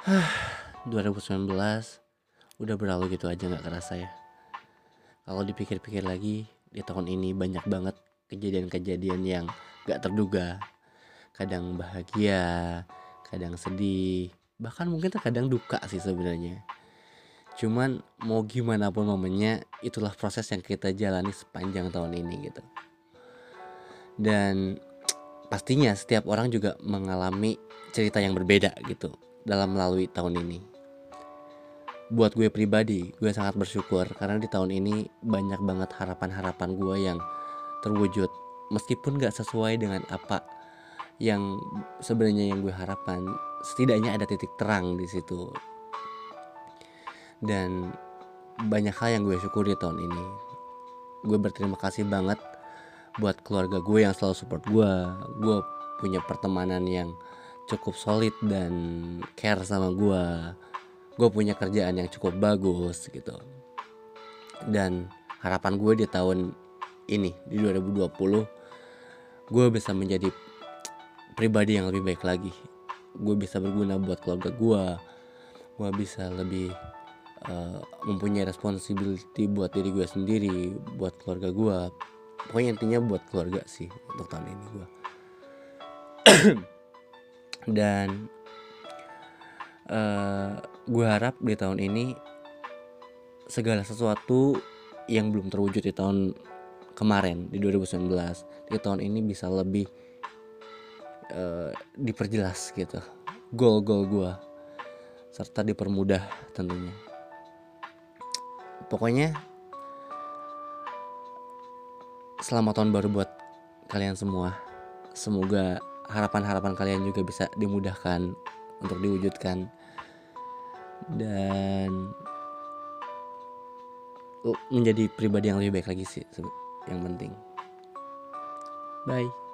2019 udah berlalu gitu aja nggak kerasa ya. Kalau dipikir-pikir lagi di tahun ini banyak banget kejadian-kejadian yang gak terduga. Kadang bahagia, kadang sedih, bahkan mungkin terkadang duka sih sebenarnya. Cuman mau gimana pun momennya itulah proses yang kita jalani sepanjang tahun ini gitu. Dan pastinya setiap orang juga mengalami cerita yang berbeda gitu dalam melalui tahun ini. Buat gue pribadi, gue sangat bersyukur karena di tahun ini banyak banget harapan-harapan gue yang terwujud meskipun gak sesuai dengan apa yang sebenarnya yang gue harapkan. Setidaknya ada titik terang di situ. Dan banyak hal yang gue syukuri tahun ini. Gue berterima kasih banget buat keluarga gue yang selalu support gue. Gue punya pertemanan yang cukup solid dan care sama gue gue punya kerjaan yang cukup bagus gitu. Dan harapan gue di tahun ini di 2020 gue bisa menjadi pribadi yang lebih baik lagi. Gue bisa berguna buat keluarga gue gue bisa lebih uh, mempunyai responsibility buat diri gue sendiri buat keluarga gue pokoknya intinya buat keluarga sih untuk tahun ini gue dan uh, gue harap di tahun ini segala sesuatu yang belum terwujud di tahun kemarin di 2019 di tahun ini bisa lebih uh, diperjelas gitu. Goal-goal gue serta dipermudah tentunya. Pokoknya selamat tahun baru buat kalian semua. Semoga harapan-harapan kalian juga bisa dimudahkan untuk diwujudkan. Dan menjadi pribadi yang lebih baik lagi sih yang penting. Bye